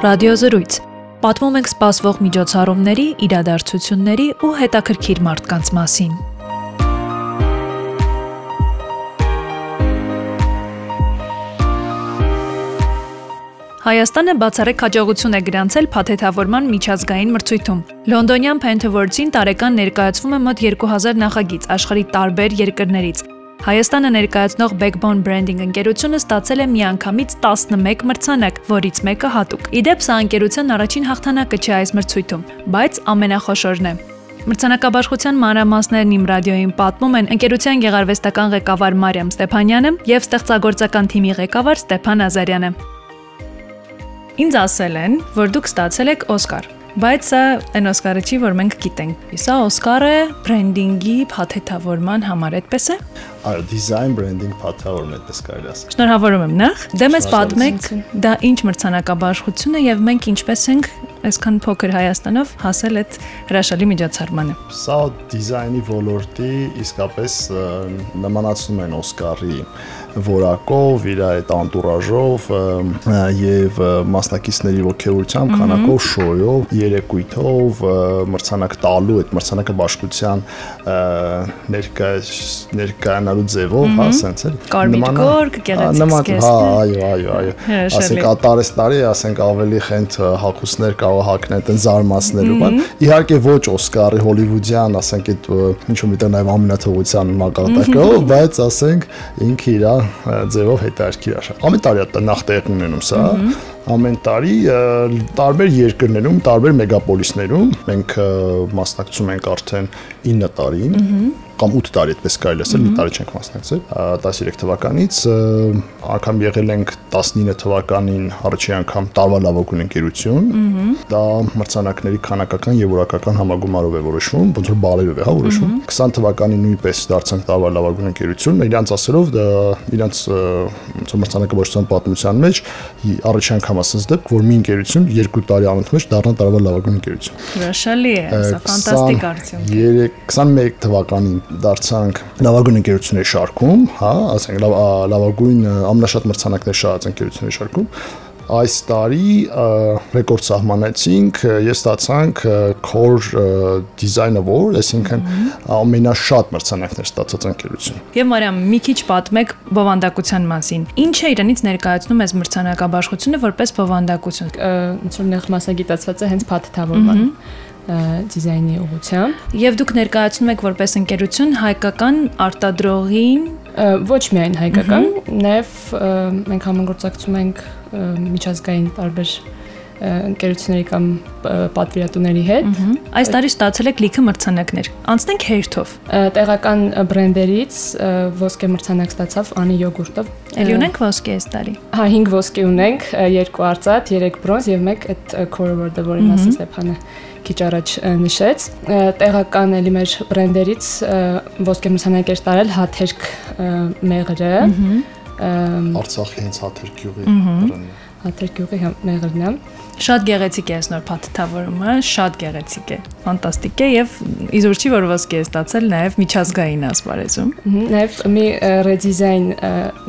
Ռադիոզրույց։ Պատմում ենք սպասվող միջոցառումների, իրադարձությունների ու հետաքրքիր մարդկանց մասին։ Հայաստանը բացառիկ հաջողություն է գրանցել փաթեթավորման միջազգային մրցույթում։ Լոնդոնյան Pentawords-ին տարեկան ներկայացվում է մոտ 2000 նախագիծ աշխարհի տարբեր երկրներից։ Հայաստանը ներկայացնող Backbone Branding ընկերությունը ստացել է միանգամից 11 մրցանակ, որից մեկը հատուկ։ Իդեպ սա ընկերության առաջին հաղթանակը չէ այս մրցույթում, բայց ամենախոշորն է։ Մրցանակաբաշխության մանրամասներն իմ ռադիոյին պատմում են ընկերության գեղարվեստական ղեկավար Մարիամ Ստեփանյանը եւ ստեղծագործական թիմի ղեկավար Ստեփան Ազարյանը։ Ինձ ասել են, որ դուք ստացել եք Օսկար, բայց սա այն Օսկարը չի, որ մենք գիտենք։ Սա Օսկար է բրենդինգի փաթեթավորման համար, այդպես է։ Այո, դիզայն բրենդինգ փաթեթավորում այդպես կարելի ասել։ Շնորհավորում եմ նախ։ Դե մեզ պատմեք, դա ինչ մրցանակաբաշխություն է եւ մենք ինչպես ենք այսքան փոքր Հայաստանով հասել այդ հրաշալի միջոցառմանը։ Սա դիզայնի ոլորտի իսկապես նմանացնում են Օսկարի որակով, իր այդ անտուրաժով եւ մասնակիցների ողջերությամբ, քանակով, շոյով, երեկույթով, մրցանակ տալու այդ մրցանակը բաշխության ներկա ներկայանալու ձևով, հա, սենց էլ։ Կարմիր գորգ, գեղեցիկ Հա, այո, այո, այո։ Ասենք ատարես տարի, ասենք ավելի խենթ հակուսներ կարող հակնել այդեն զարմացնելու, բան։ Իհարկե ոչ Օսկարի հոլիվուդյան, ասենք այդ ինչ-որ միտեղ նաև ամենաթողության մակարդակով, բայց ասենք ինքը իր ձևով հետաքրքիր աշխատանք։ Ամեն տարի է նախ տեղն ունենում սա, ամեն տարի տարբեր երկրներում, տարբեր մեգապոլիսներում մենք մասնակցում ենք արդեն 9 տարին կամ 8 տարի այդպես կարելի ասել, մի տարի չենք մասնակցել 13 թվականից, անգամ եղել ենք 19 թվականին առաջին անգամ տարվա լավագույն ընկերություն։ Դա մրցանակների քանակական եւ որակական համագումարով է որոշվում, ոնց որ բալերով է հա որոշվում։ 20 թվականին նույնպես դարձանք տարվա լավագույն ընկերություն, իրանց ասելով դա իրանց ոնց որ մրցանակաբաշխության պատմության մեջ առաջին անգամ ասած դեպք, որ մի ընկերություն երկու տարի անընդմեջ դառնա տարվա լավագույն ընկերություն։ Հրաշալի է, սա ֆանտաստիկ արդյունք։ 21 թվականին դարձանք լավագույն ընկերությունների շարքում, հա, ասենք լավագույն ամենաշատ մրցանակներ շահած ընկերությունների շարքում այս տարի ռեկորդ սահմանեցինք եւ ստացանք Core Design Award, այսինքն ամենաշատ մրցանակներ ստացած ընկերություն։ Եվ Մարիամ, մի քիչ պատմեք բովանդակության մասին։ Ինչ է իրանից ներկայացնում այս մրցանակաբաշխությունը որպես բովանդակություն։ Ոնց որ նեղ մասնագիտացված է հենց փաթեթավորման դիզայնի ուղղությամբ։ Եվ դուք ներկայացնում եք որպես ընկերություն հայկական արտադրողին ոչ միայն հայկական, նաև մենք համագործակցում ենք միջազգային տարբեր ընկերությունների կամ պատվիրատուների հետ։ Այս տարի ստացել եք լիքը մրցանակներ։ Անցնենք հերթով։ Տեղական բրենդերից ոսկե մրցանակ ստացավ Անի յոգուրտով։ Էլի ունենք ոսկե այս տարի։ Հա 5 ոսկե ունենք, 2 արծաթ, 3 բրոնզ եւ 1 այդ core award-ը, որի մասին Ստեփանը քիչ առաջ նշեց։ Տեղական էլի մեր բրենդերից ոսկե մրցանակ էր տարել հաթերք մեղրը։ Արցախի հենց հաթերք գյուղի բրենդը Հաթեր գյուղի մեղրն է։ Շատ գեղեցիկ է այսնոր փաթեթավորումը, շատ գեղեցիկ է, ֆանտաստիկ է եւ իզուր չի որ ոսկե է ստացել նաեւ միջազգային ասպարեզում։ Նաեւ մի ռեդիզայն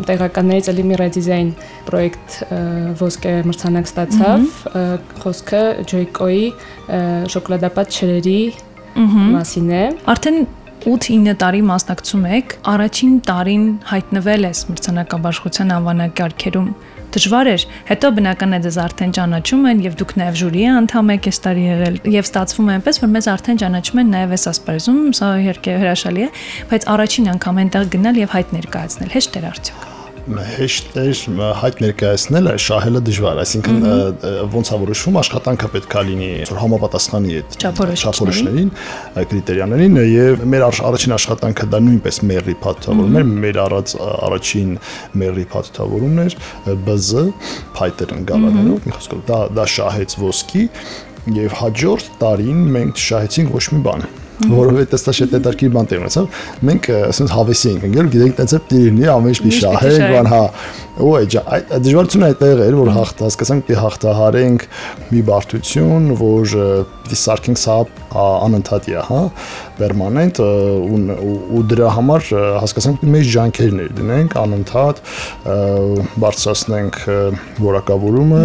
տեղականներից էլի մի ռեդիզայն պրոյեկտ ոսկե մրցանակ ստացավ, խոսքը Ջոյկոյի շոկոլադապատ չրերի մասին է։ Արդեն 8-9 տարի մասնակցում եք, առաջին տարին հայտնվել ես մրցանակաբաշխության անվանակարգերում դժվար էր։ Հետո բնական է դες արդեն ճանաչում են եւ դուք նաեւ ժյուրի անդամ եք այս տարի եղել եւ ստացվում է այնպես որ մեզ արդեն ճանաչում են նաեւ այս ասպարեզում, սա իհարկե հրաշալի է, բայց առաջին անգամ այնտեղ գնալ եւ հայտ ներկայացնել հեշտ էր արդյոք հեշտ է հայտ ներկայացնելը, շահելը դժվար, այսինքն ոնց է որոշվում աշխատանքը պետք է լինի համապատասխանի այդ չափորոշներին, կրիտերիաներին եւ մեր առաջին աշխատանքը դա նույնպես մերի փաթեթավորումն էր, մեր առած առաջին մերի փաթեթավորումն էր BZ Python գավառներով, մի խոսքով դա դա շահեց ոսկի եւ հաջորդ տարին մենք շահեցինք ոչ մի բան որովհետեւ շատ հետաքրքիր բան տեղի ունեցավ։ Մենք ասենք հավեսի ենք ընկել, գիտենք տենց է դիրնի ամեն ինչ մի շահենք, բան հա։ Ու այդ դժվարությունը այդտեղ էր, որ հաղթ հասկացանք, պիտի հաղթահարենք մի բարդություն, որ պիտի սարքենք սա անընդհատ է, հա, պերմանենտ ու ու դրա համար հասկացանք պիտի մեծ ջանքեր ներդնենք անընդհատ բարձրացնենք որակավորումը,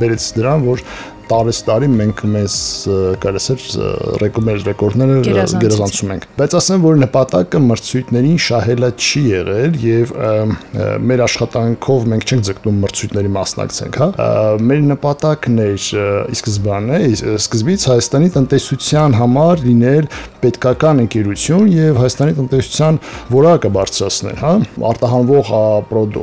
բերեց դրան, որ տարես տարի մենք մեզ կարասեր ռեկոմեր ռեկորդները գերազանցում ենք բայց ասեմ որ նպատակը մրցույթներին շահելը չի եղել եւ մեր աշխատանքով մենք չենք ձգտում մրցույթների մասնակցենք հա մեր նպատակն էր ի սկզբանե սկզբից Հայաստանի տնտեսության համար լինել պետքական ընկերություն եւ Հայաստանի տնտեսության որակը բարձրացնել հա արտահանվող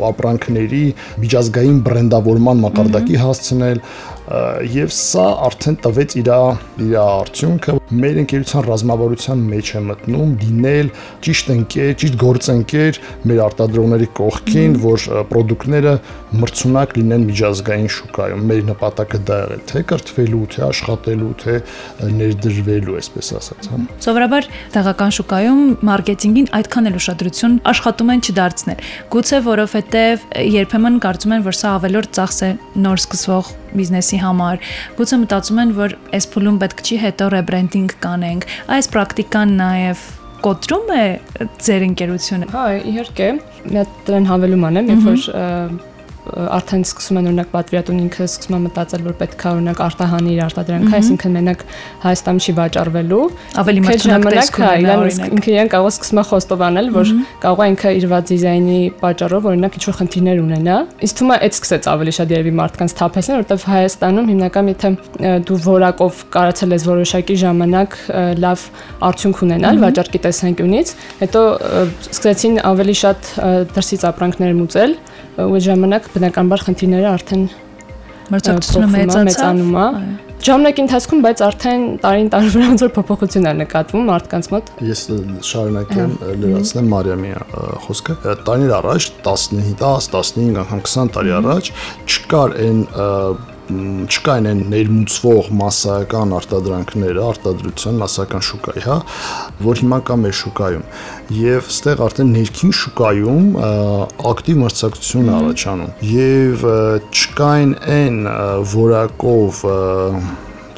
ապրանքների միջազգային բրենդավորման մակարդակի հասցնել եւ սա արդեն տվեց իր իր արդյունքը մեր ընկերության ռազմավարության մեջ է մտնում դինել ճիշտ ընկեր, ճիշտ գործընկեր մեր արտադրողների կողքին, որ ապրանքները մրցունակ լինեն միջազգային շուկայում։ Մեր նպատակը դա է, թե կրթվելու, թե աշխատելու, թե ներդրվելու, այսպես ասած, հա։ Սովորաբար տեղական շուկայում մարքեթինգին այդքան էլ ուշադրություն աշխատում են չդարձնել։ Գուցե որովհետև երբեմն կարծում են, որ սա ավելորդ ծախս է նոր սկսվող բիզնեսի համար։ Գուցե մտածում են, որ այս փուլում պետք չի հետո ռեբրենդինգ կանենք։ Այս պրակտիկան նաև կոտրում է ձեր ընկերությունը։ Հա, իհարկե, մի հատ դրան հավելում անեմ, երբ որ արդեն սկսում են օրինակ պատվիրատուն ինքը սկսում է մտածել, որ պետք է օրինակ արտահանի իր արտադրանքը, այսինքն մենակ Հայաստանում չի վաճառվելու, ավելի մրցունակ տեսք ունենա օրինակ։ Ինքը իրեն կարող սկսում է խոստովանել, որ կարող է ինքը իր վատ դիզայնի պատճառով օրինակ ինչ-որ խնդիրներ ունենա։ Իսկ թվում է այդ սկսեց ավելի շատ երևի մարդկանց թափեսնել, որովհետև Հայաստանում հիմնական եթե դու որակով կարացել ես որոշակի ժամանակ լավ արդյունք ունենալ վաճառքի տեսանկյունից, հետո սկսեցին ավելի շատ դրսից ապրանքներ մուծել ու ժամանակ բնականաբար խնդիրները արդեն մրցակցությունը մեծացավ մեծանում է ժամանակի ընթացքում բայց արդեն տարին տարի ոնց որ փոփոխություն է նկատվում մարդկանց մոտ ես շարունակեմ լրացնեմ Մարիամի խոսքը տարիներ առաջ 15 10 15 անգամ 20 տարի առաջ չկար այն չկային այն ներմուծվող massական արտադրանքները, արտադրության massական շուկայի, հա, որ հիմա կա մեր շուկայում։ Եվ ստեղ արդեն ներքին շուկայում ակտիվ մրցակցություն առաջանում։ Եվ չկային այն որակով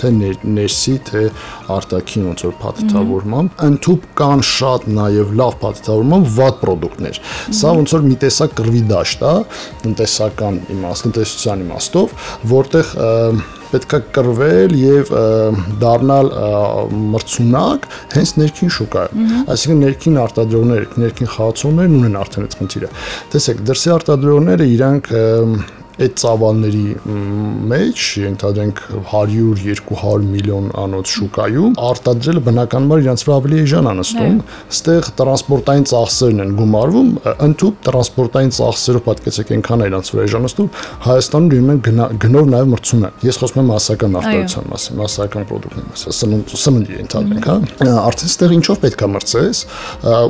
թե ներսի, թե արտաքին ոնց որ փաթեթավորմամբ, ընդཐུպ կան շատ նաև լավ փաթեթավորմամբ վատ ապրանքներ։ Սա ոնց որ մի տեսակ կրվի դաշտ է, տնտեսական իմաստ, տնտեսության իմաստով, որտեղ պետքա կրվել եւ դառնալ մրցունակ հենց ներքին շուկայում։ Այսինքն ներքին արտադրողները, ներքին խաղացողներն ունեն արդեն այդ խնդիրը։ Տեսեք, դրսի արտադրողները իրանք այդ ծավալների մեջ ընդհանրենք 100-200 միլիոն անոց շուկայում արտադրելը բնականաբար իրancs վրա ավելի էժան է նստում, ստեղ տրանսպորտային ծախսերն են գումարվում, ընդཐུպ տրանսպորտային ծախսերով պատկեցեք այնքան իրancs վրա էժան նստում, Հայաստանում դիմում են գնով նաև մրցունակ։ Ես խոսում եմ մասսական արտադրության մասին, մասսական ապրանքների մասին, սննդի ընդհանրենք, հա։ Արդեն ստեղ ինչով պետք է մրցես,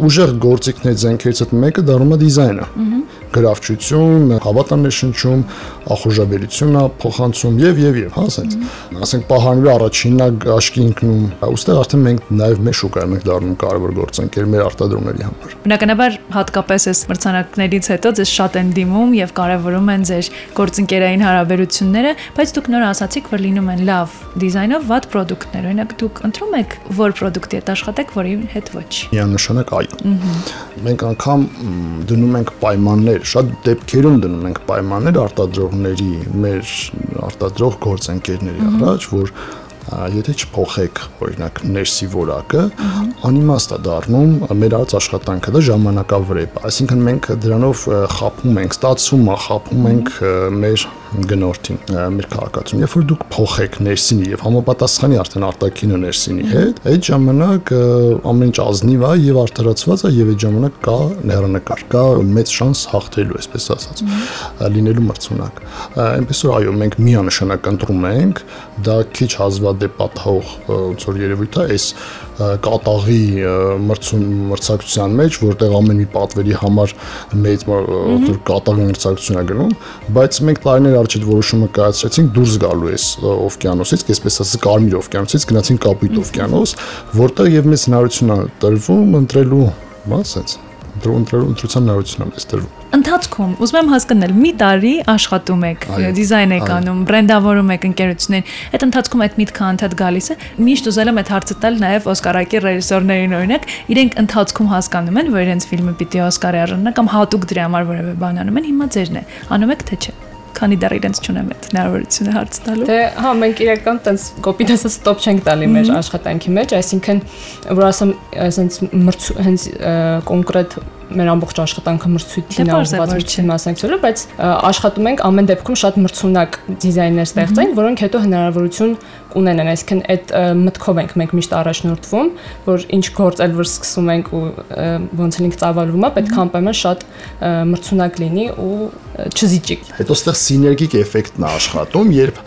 ուժեղ գործիքների զենքերից այդ մեկը դառնում է դիզայնը։ Գրավչություն, հավատաներ շնչում, ախորժաբերությունն է փոխանցում եւ եւ եւ, հա, ասենց։ Ասենք պահանջի առաջինն է աշկի ինքնում։ Ոստեղ արդեն մենք նաեւ մեր շուկայում ենք դառնում կարևոր գործընկեր մեր արտադրողների համար։ Բնականաբար հատկապես այս մրցանակներից հետո ձեզ շատ են դիմում եւ կարևորում են ձեր գործընկերային հարաբերությունները, բայց դուք նոր ասացիք, որ լինում են լավ դիզայնով վատ ապրանքներ։ Օրինակ դուք ընտրում եք որ ապրանքի հետ աշխատեք, որի հետ ոչ։ Միանշանակ այո։ Մենք անգամ դնում ենք պայմաններ, շատ դեպքերում դնում ենք պայմաններ արտադրողների, մեր արտադրող գործընկերների առաջ, որ եթե չփոխեք օրինակ ներսի որակը, անիմաստ է դառնում մեր արած աշխատանքը դա ժամանակավրեպ։ Այսինքն մենք դրանով խափում ենք, ստացվում է, խափում ենք մեր գնորդին մեր քաղաքացուն։ Երբ որ դուք փոխեք ներսինի եւ համապատասխանի արդեն արտաքինը ներսինի հետ, այդ ժամանակ ամեն ինչ ազնիվ է եւ արդարացված է եւ այդ ժամանակ կա հեռանկար, կա մեծ շանս հաղթելու, այսպես ասած, լինելու մրցունակ։ Այնպես որ այո, մենք միանշանակ ընտրում ենք, դա քիչ հազվադեպ պատահող ոնց որ երևույթ է, այս կատաղի մրցուն մրցակցության մեջ, որտեղ ամեն մի պատվերի համար մեծ կատաղի մրցակցություն է գնում, բայց մենք տարիներ առաջ այդ որոշումը կայացրեցինք դուրս գալու էս օվկիանոսից, այսպես ասած Կարմիր օվկիանոսից գնացինք Կապույտ օվկիանոս, որտեղ եւ մեծ հնարություն է տրվում ընտրելու, հա, ասած ընտրության հնարավորություն մեզ տրվում։ Ընթացքում ուզում եմ հասկանալ, մի տարի աշխատում եք, դիզայն եք անում, բրենդավորում եք ընկերություններին։ Այդ ընթացքում այդ միտքը անդադ գալիս է։ Միշտ ուզել եմ այդ հարցը տալ նաև Օսկարակի ռեժիսորներին օրինակ, իրենք ընթացքում հասկանում են, որ իրենց ֆիլմը պիտի Օսկարի արժանանա կամ հատուկ դրա համար որևէ բան անում են, հիմա ձերն է։ Անում եք թե չէ քանի դեռ իրենց չունեմ այդ հնարավորությունը հարց տալու։ Դե հա, մենք իրական տենց կոպիտ ասած ստոպ չենք տալի մեր աշխատանքի մեջ, այսինքն որ ասեմ, ասենց հենց կոնկրետ մեր ամբողջ աշխատանքը մրցույթին ուղղված մրցույթին մասնակցելու, բայց աշխատում ենք ամեն դեպքում շատ մրցունակ դիզայներ ստեղծենք, որոնք հետո հնարավորություն կունենան, այսինքն այդ մտքով ենք մենք միշտ առաջնորդվում, որ ինչ գործ էլ որ սկսում ենք ու ոնց ենք ծավալվում, պետք է անպայման շատ մրցունակ լինի ու չզիջի։ Հետո ստեղ սիներգիկ էֆեկտն է աշխատում, երբ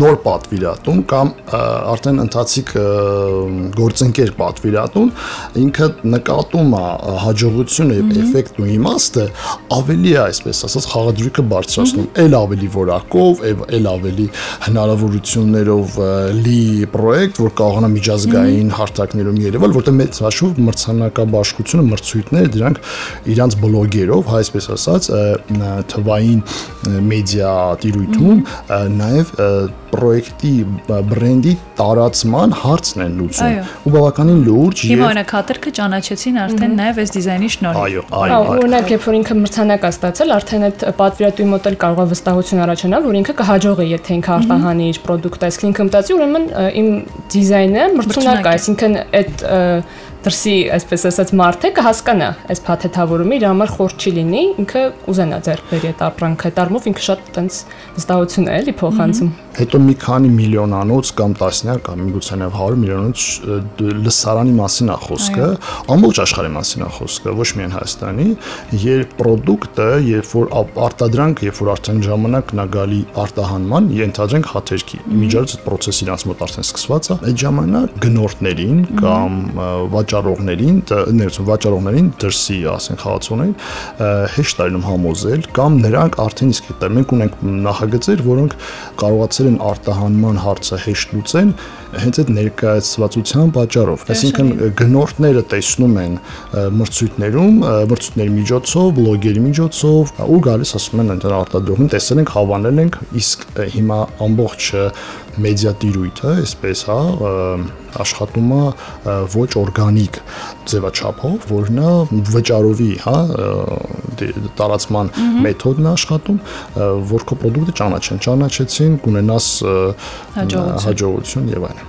նոր պատվիրատուն կամ արդեն ընթացիկ գործընկեր պատվիրատուն ինքը նկատում է հաջողությունը եւ էֆեկտն ու իմաստը ավելի է, այսպես ասած, խաղադրույքը բարձրացնում, ել ավելի որակով, ել ավելի հնարավորություններով լի պրոյեկտ, որ կարողանա միջազգային հարթակներում երևալ, որտեղ մեծ հաշվով մրցանակաբաշխությունը, մրցույթները դրանք իրանց բլոգերով, հա այսպես ասած, թվային մեդիա տիրույթում նաև պրոյեկտի բրենդի տարածման հարցն են լուծում ու բավականին լուրջ եւ Հիմա օրինակ հատերքը ճանաչեցին արդեն նաեւ այս դիզայնի շնորհիվ Այո, այո։ Օրինակ, երբ որ ինքը մրցանակ է ստացել, արդեն այդ պատվիրատուի մոտ էլ կարող է վստահություն առաջանալ, որ ինքը կհաջողի, եթե ինքը արտահանի իր product-ը, այսինքն ինքը մտածի, ուրեմն իմ դիզայնը մրցունակ է, այսինքն այդ դրսի, այսպես ասած, մարդը կհասկանա այս փաթեթավորումը իր համար խորտ չի լինի, ինքը կուզենա ձեռք բերի այդ ապրանքը, այդ առումով ինքը շատ տենց վստահություն է էլի փոխանցում։ Հետո մի քանի միլիոնանոց կամ տասնյակ կամ միգուցե նաև 100 միլիոնոց լսարանի մասին է խոսքը, ամբողջ աշխարհի մասին է խոսքը, ոչ միայն Հայաստանի, երբ product-ը, երբ որ արտադրանք, երբ որ արդեն ժամանակն է գալի արտահանման, ենթադրենք հաթերքի, միջից այդ process իրանց մոտ արդեն սկսված է, այդ ժամանակ գնորդներին կամ վաճառողներին, ներեցում վաճառողներին դրսի, ասենք խաղացողներին հեշտ այլում համոզել կամ նրանք արդեն իսկ հետո մենք ունենք նախագծեր, որոնք կարողացել են արտահանման հարցը հեշտ լուծեն հենց այդ ներկայացվածության պատճառով։ Այսինքն գնորդները տեսնում են մրցույթներում, մրցույթների միջոցով, բլոգերի միջոցով ու գալիս ասում են ընտր արտադրողին տեսել ենք, հավանել ենք, իսկ հիմա ամբողջ մեդիա տիրույթը, այսպես հա, աշխատում է ոչ օրգանիկ ձևաչափով, որ նա վճարովի, հա, տարածման մեթոդն է աշխատում, որ քո product-ը ճանաչեն, ճանաչեցին, կունենաս հաջողություն եւ այլն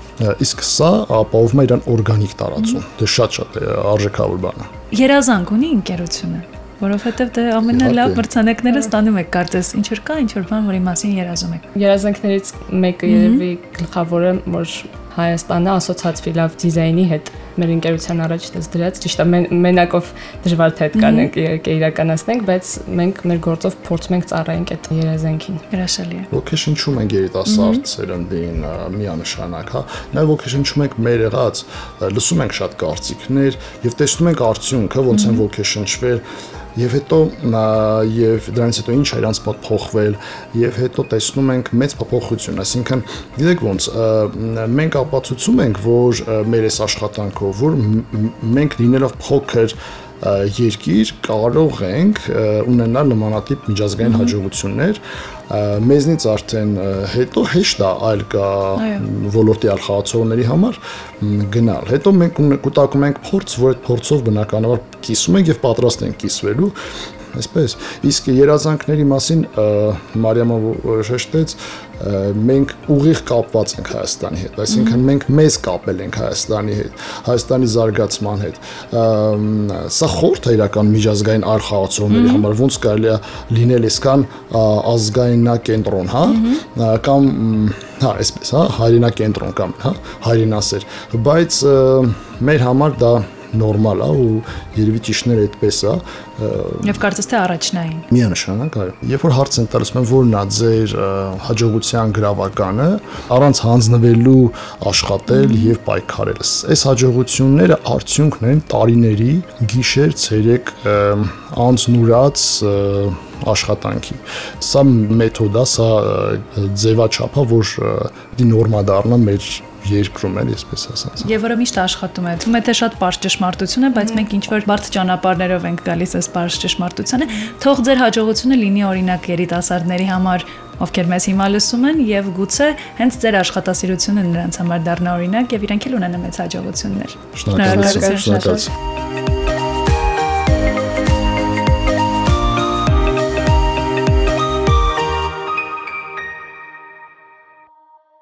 իսկ սա ապահովում է իրան օրգանիկ տարածում։ Դե շատ-շատ արժեքավոր բան է։ Երազանք ունի ընկերությունը որովհետև դե ամենալավ մրցանակները ստանում եք կարծես ինչ որ կա ինչ որ բան որի մասին երազում եք երազանքներից մեկը երևի գլխավորը որ Հայաստանը ասոցացվի լավ դիզայնի հետ մեր ընկերության առաջ դες դրած ճիշտ է մենակով դժվար թե այդ կանենք իհարկե իրականացնենք բայց մենք մեր գործով փորձում ենք ծառայենք այդ երազանքին հրաշալի է ոգեշնչում ենք երիտասարդ սերնդին միանշանակ հա նաև ոգեշնչում ենք մեր եղած լսում ենք շատ կարծիքներ եւ տեսնում ենք արդյունքը ոնց են ոգեշնչվել եւ հետո եւ դրանից հետո ինչ իրանց մոտ փոխվել եւ հետո տեսնում ենք մեծ փոփոխություն, այսինքն գիտեք ոնց մենք ապացուցում ենք, որ մեր այս աշխատանքով, որ մենք լինելով փոքր երկիր կարող ենք ունենալ նմանատիպ միջազգային հաջողություններ մեզնից արդեն հետո հեշտ է այլ կա ոլորտի այլ խաղացողների համար գնալ հետո մենք կուտակում ենք փորձ որ այդ փորձով բնականաբար կիսում ենք եւ պատրաստ ենք կիսվելու այսպես իսկ երազանքների մասին Մարիամը շեշտեց մենք ուղիղ կապված ենք Հայաստանի հետ, այսինքն մենք մեզ կապել ենք Հայաստանի հետ, Հայաստանի զարգացման հետ։ Սա խորթ է իրական միջազգային այլ խաղացողների համար, ոնց կարելի է լինել այսքան ազգայնակենտրոն, հա, կամ հա, այսպես, հա, հայրենակենտրոն կամ, հա, հայրենասեր, բայց մեր համար դա նորմալ է ու երևի ճիշտներ այդպես է եւ կարծես թե առաջնային միանշանակ այո երբ որ հարց են տալիս մեն որն է ձեր հաջողության գրավականը առանց հանձնվելու աշխատել եւ պայքարել այս հաջողությունները արդյունքն են տարիների գիշեր ցերեկ անձնուրած աշխատանքի։ Սա մեթոդ է, սա ձևաչափ է, որ դի նորմա դառնա մեր երկրում էլ, այսպես ասած։ Եվ որը միշտ աշխատում է։ Թվում է թե շատ པարզ ճշմարտություն է, բայց մենք ինչ որ բարդ ճանապարհներով ենք գալիս այս པարզ ճշմարտությանը։ Թող ձեր հաջողությունը լինի օրինակ երիտասարդների համար, ովքեր մեզ հիմա լսում են եւ գուցե հենց ձեր աշխատասիրությունը նրանց համար դառնա օրինակ եւ իրենք էլ ունենան մեծ հաջողություններ։ Շնորհակալություն։